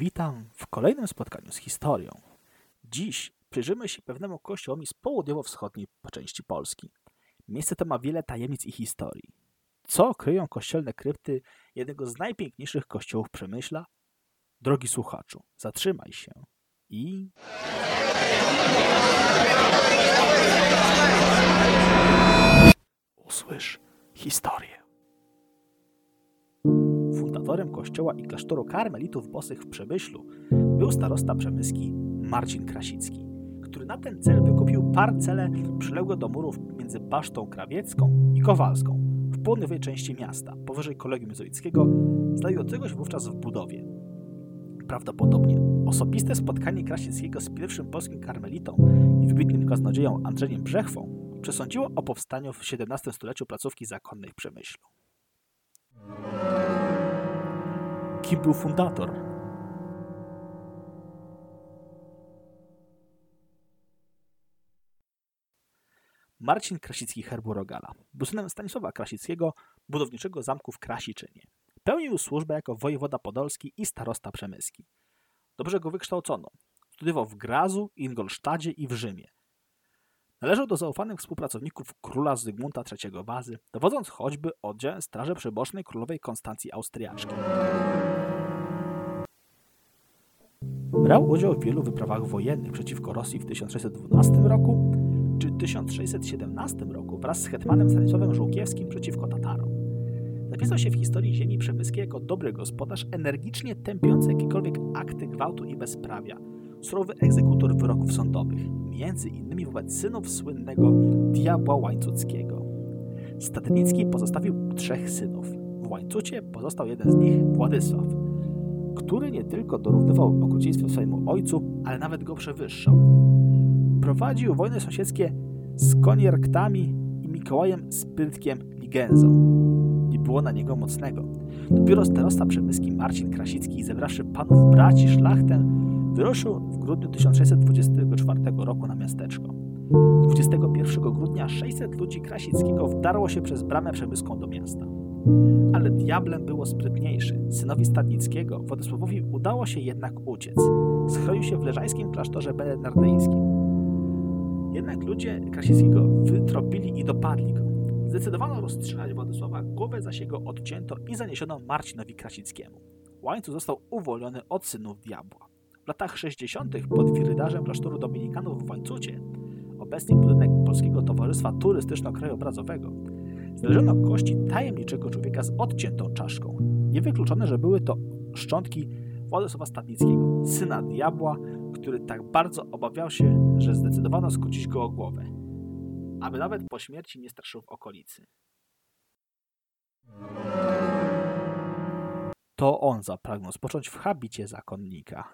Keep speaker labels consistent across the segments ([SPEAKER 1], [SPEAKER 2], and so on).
[SPEAKER 1] Witam w kolejnym spotkaniu z historią. Dziś przyjrzymy się pewnemu kościołowi z południowo-wschodniej części Polski. Miejsce to ma wiele tajemnic i historii. Co kryją kościelne krypty jednego z najpiękniejszych kościołów Przemyśla? Drogi słuchaczu, zatrzymaj się i... Usłysz historię. Fundatorem kościoła i klasztoru karmelitów bosych w Przemyślu był starosta przemyski Marcin Krasicki, który na ten cel wykupił parcelę przyległe do murów między Basztą Krawiecką i Kowalską w południowej części miasta, powyżej Kolegium Jezuickiego, znajdującego się wówczas w budowie. Prawdopodobnie osobiste spotkanie Krasickiego z pierwszym polskim karmelitą i wybitnym kaznodzieją Andrzejem Brzechwą przesądziło o powstaniu w XVII stuleciu placówki zakonnej w Przemyślu. Kim był fundator? Marcin Krasicki Herbu-Rogala był synem Stanisława Krasickiego, budowniczego zamku w Krasiczynie. Pełnił służbę jako wojewoda podolski i starosta przemyski. Dobrze go wykształcono. Studiował w Grazu, Ingolsztadzie i w Rzymie. Należał do zaufanych współpracowników króla Zygmunta III Wazy, dowodząc choćby oddziałem Straży Przybocznej Królowej Konstancji Austriaczki. Brał udział w wielu wyprawach wojennych przeciwko Rosji w 1612 roku czy 1617 roku wraz z hetmanem Stanisławem Żółkiewskim przeciwko Tatarom. Zapisał się w historii ziemi przemyskiej jako dobry gospodarz, energicznie tępiący jakiekolwiek akty gwałtu i bezprawia, surowy egzekutor wyroków sądowych, między innymi wobec synów słynnego diabła łańcuckiego. Stadnicki pozostawił trzech synów. W łańcucie pozostał jeden z nich, Władysław, który nie tylko dorównywał okrucieństwem swojemu ojcu, ale nawet go przewyższał. Prowadził wojny sąsiedzkie z Konierktami i Mikołajem Sprytkiem Ligenzą. Nie było na niego mocnego. Dopiero starosta przemyski Marcin Krasicki, zebrawszy panów braci szlachtę, wyruszył w grudniu 1624 roku na miasteczko. 21 grudnia 600 ludzi Krasickiego wdarło się przez bramę przemyską do miasta. Ale diablem było sprytniejszy. Synowi Stadnickiego, Władysławowi, udało się jednak uciec. Schronił się w leżańskim klasztorze benedardejskim. Jednak ludzie Krasickiego wytropili i dopadli go. Zdecydowano rozstrzelać Władysława, głowę zaś jego odcięto i zaniesiono Marcinowi Krasickiemu. Łańcuch został uwolniony od synów diabła. W latach 60. pod wirydarzem klasztoru dominikanów w Łańcucie, obecnie budynek Polskiego Towarzystwa Turystyczno-Krajobrazowego, znaleziono kości tajemniczego człowieka z odciętą czaszką. Niewykluczone, że były to szczątki Władysława Stadnickiego, syna diabła, który tak bardzo obawiał się, że zdecydowano skrócić go o głowę, aby nawet po śmierci nie straszył w okolicy. To on zapragnął spocząć w habicie zakonnika.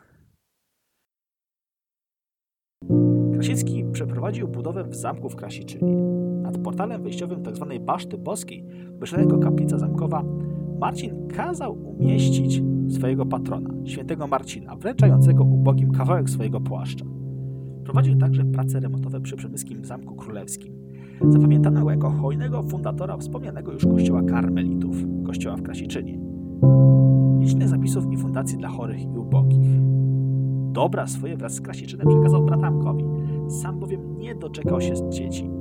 [SPEAKER 1] Krasicki przeprowadził budowę w zamku w Krasiczynie. Nad portalem wejściowym tzw. Tak Baszty Boskiej, wyszedł kaplica zamkowa, Marcin kazał umieścić swojego patrona, świętego Marcina, wręczającego ubogim kawałek swojego płaszcza. Prowadził także prace remontowe przy przemyskim Zamku Królewskim. Zapamiętano go jako hojnego fundatora wspomnianego już kościoła karmelitów, kościoła w Krasiczynie. Licznych zapisów i fundacji dla chorych i ubogich. Dobra swoje wraz z Krasiczynem przekazał bratankowi, sam bowiem nie doczekał się z dzieci.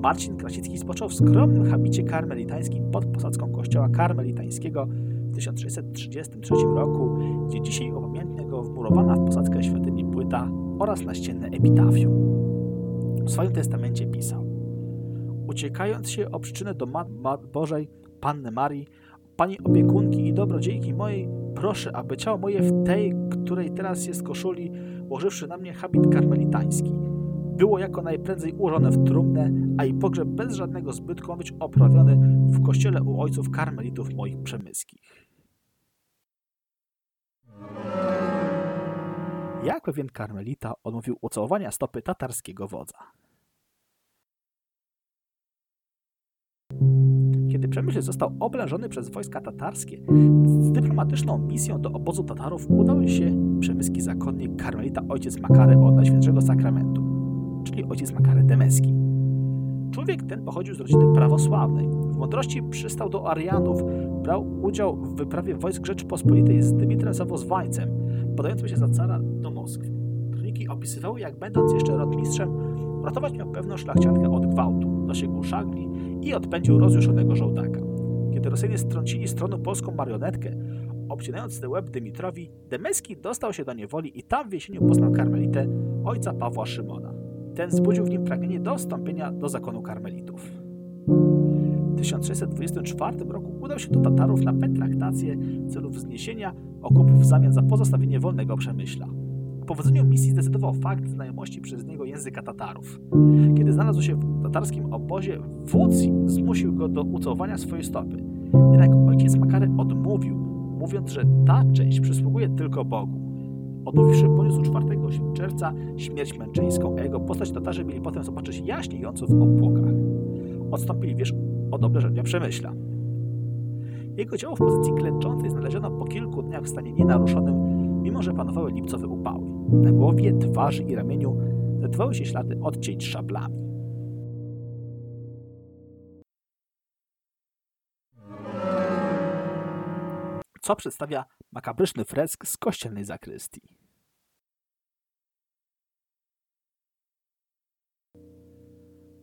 [SPEAKER 1] Marcin Krasicki spoczął w skromnym habicie karmelitańskim pod posadzką kościoła karmelitańskiego w 1633 roku, gdzie dzisiaj upamiętnia go wmurowana w posadzkę świątyni płyta oraz naścienne epitafium. W swoim testamencie pisał Uciekając się o przyczynę do Mat Bożej, Panny Marii, Pani opiekunki i dobrodziejki mojej, proszę, aby ciało moje w tej, której teraz jest koszuli, łożywszy na mnie habit karmelitański, było jako najprędzej ułożone w trumnę, a i pogrzeb bez żadnego zbytku być oprawiony w kościele u ojców karmelitów moich przemyskich. Jak pewien karmelita odmówił ucałowania stopy tatarskiego wodza. Kiedy Przemyśl został oblężony przez wojska tatarskie, z dyplomatyczną misją do obozu Tatarów udał się przemyski zakonnik karmelita ojciec Makary od Najświętszego Sakramentu, czyli ojciec Makary Demeski. Człowiek ten pochodził z rodziny prawosławnej. W mądrości przystał do Arianów, brał udział w wyprawie wojsk Rzeczypospolitej z Dymitrem Zawozwańcem, podającym się za cara do Moskwy. Kroniki opisywały, jak będąc jeszcze rotmistrzem, ratować miał pewną szlachciankę od gwałtu, dosięgł szagli i odpędził rozjuszonego żołdaka. Kiedy Rosjanie strącili stroną polską marionetkę, obcinając łeb Dymitrowi, Demeski dostał się do niewoli i tam w jesieniu poznał karmelitę ojca Pawła Szymona. Ten zbudził w nim pragnienie dostąpienia do zakonu karmelitów. W 1624 roku udał się do Tatarów na petraktację w celu wzniesienia okupów w zamian za pozostawienie wolnego przemyśla. O powodzeniu misji zdecydował fakt znajomości przez niego języka Tatarów. Kiedy znalazł się w tatarskim obozie, wódz zmusił go do ucałowania swojej stopy. Jednak ojciec Makary odmówił, mówiąc, że ta część przysługuje tylko Bogu. Odmówiwszy, poniósł 4 czerwca śmierć męczeńską, a jego postać Tatarzy mieli potem zobaczyć jaśniejącą w obłokach. Odstąpili, wiesz, od obleżenia Przemyśla. Jego ciało w pozycji klęczącej znaleziono po kilku dniach w stanie nienaruszonym, mimo że panowały lipcowe upały. Na głowie, twarzy i ramieniu znajdowały się ślady odcięć szablami. Co przedstawia makabryczny fresk z kościelnej zakrystii.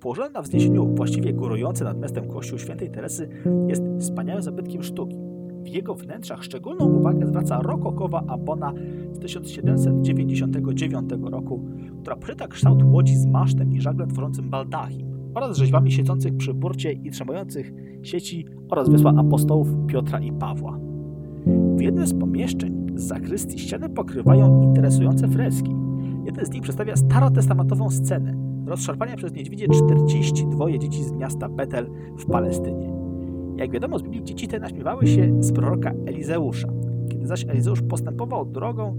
[SPEAKER 1] Położony na wzniesieniu właściwie górujący nad miastem kościół świętej Teresy jest wspaniałym zabytkiem sztuki. W jego wnętrzach szczególną uwagę zwraca rokokowa abona z 1799 roku, która pryta kształt łodzi z masztem i żaglem tworzącym baldachim oraz rzeźbami siedzących przy burcie i trzymających sieci oraz wysła apostołów Piotra i Pawła. W jednym z pomieszczeń z zakrystii ściany pokrywają interesujące freski. Jeden z nich przedstawia starotestamentową scenę rozszarpania przez niedźwiedzie 42 dzieci z miasta Betel w Palestynie. Jak wiadomo z Biblii, dzieci te naśmiewały się z proroka Elizeusza. Kiedy zaś Elizeusz postępował drogą,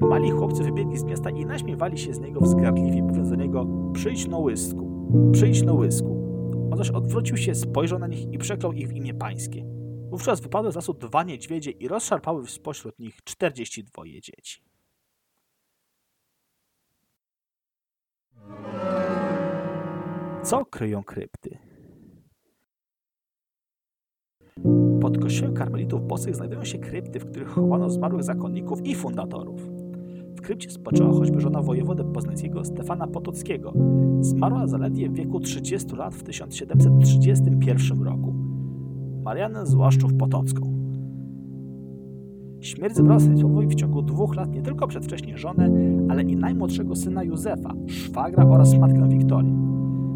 [SPEAKER 1] mali chłopcy wybiegli z miasta i naśmiewali się z niego wzgardliwie, mówiąc do niego przyjdź no łysku, przyjdź no łysku. On zaś odwrócił się, spojrzał na nich i przeklął ich w imię pańskie. Wówczas wypadły z lasu dwa niedźwiedzie i rozszarpały spośród nich 42 dzieci. Co kryją krypty? Pod kościołem karmelitów bosych znajdują się krypty, w których chowano zmarłych zakonników i fundatorów. W krypcie spoczęła choćby żona wojewody poznańskiego Stefana Potockiego. Zmarła zaledwie w wieku 30 lat w 1731 roku. Marianę Złaszczów Potocką. Śmierć Stanisławowi w ciągu dwóch lat nie tylko przedwcześnie żonę, ale i najmłodszego syna Józefa, szwagra oraz matkę Wiktorię.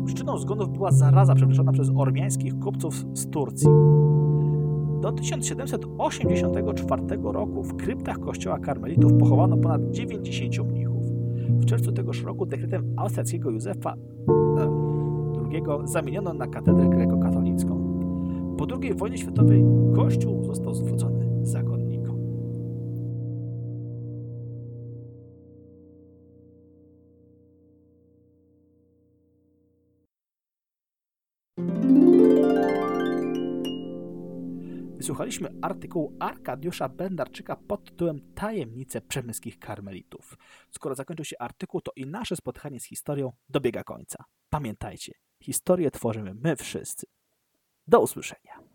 [SPEAKER 1] Przyczyną zgonów była zaraza przemieszczona przez ormiańskich kupców z Turcji. Do 1784 roku w kryptach kościoła karmelitów pochowano ponad 90 mnichów. W czerwcu tegoż roku dekretem austriackiego Józefa II zamieniono na katedrę grekokatolicką. Po II wojnie światowej kościół został zwrócony zakonnikom. Wysłuchaliśmy artykułu Arkadiusza Bendarczyka pod tytułem Tajemnice przemyskich karmelitów. Skoro zakończył się artykuł, to i nasze spotkanie z historią dobiega końca. Pamiętajcie, historię tworzymy my wszyscy. Do usłyszenia.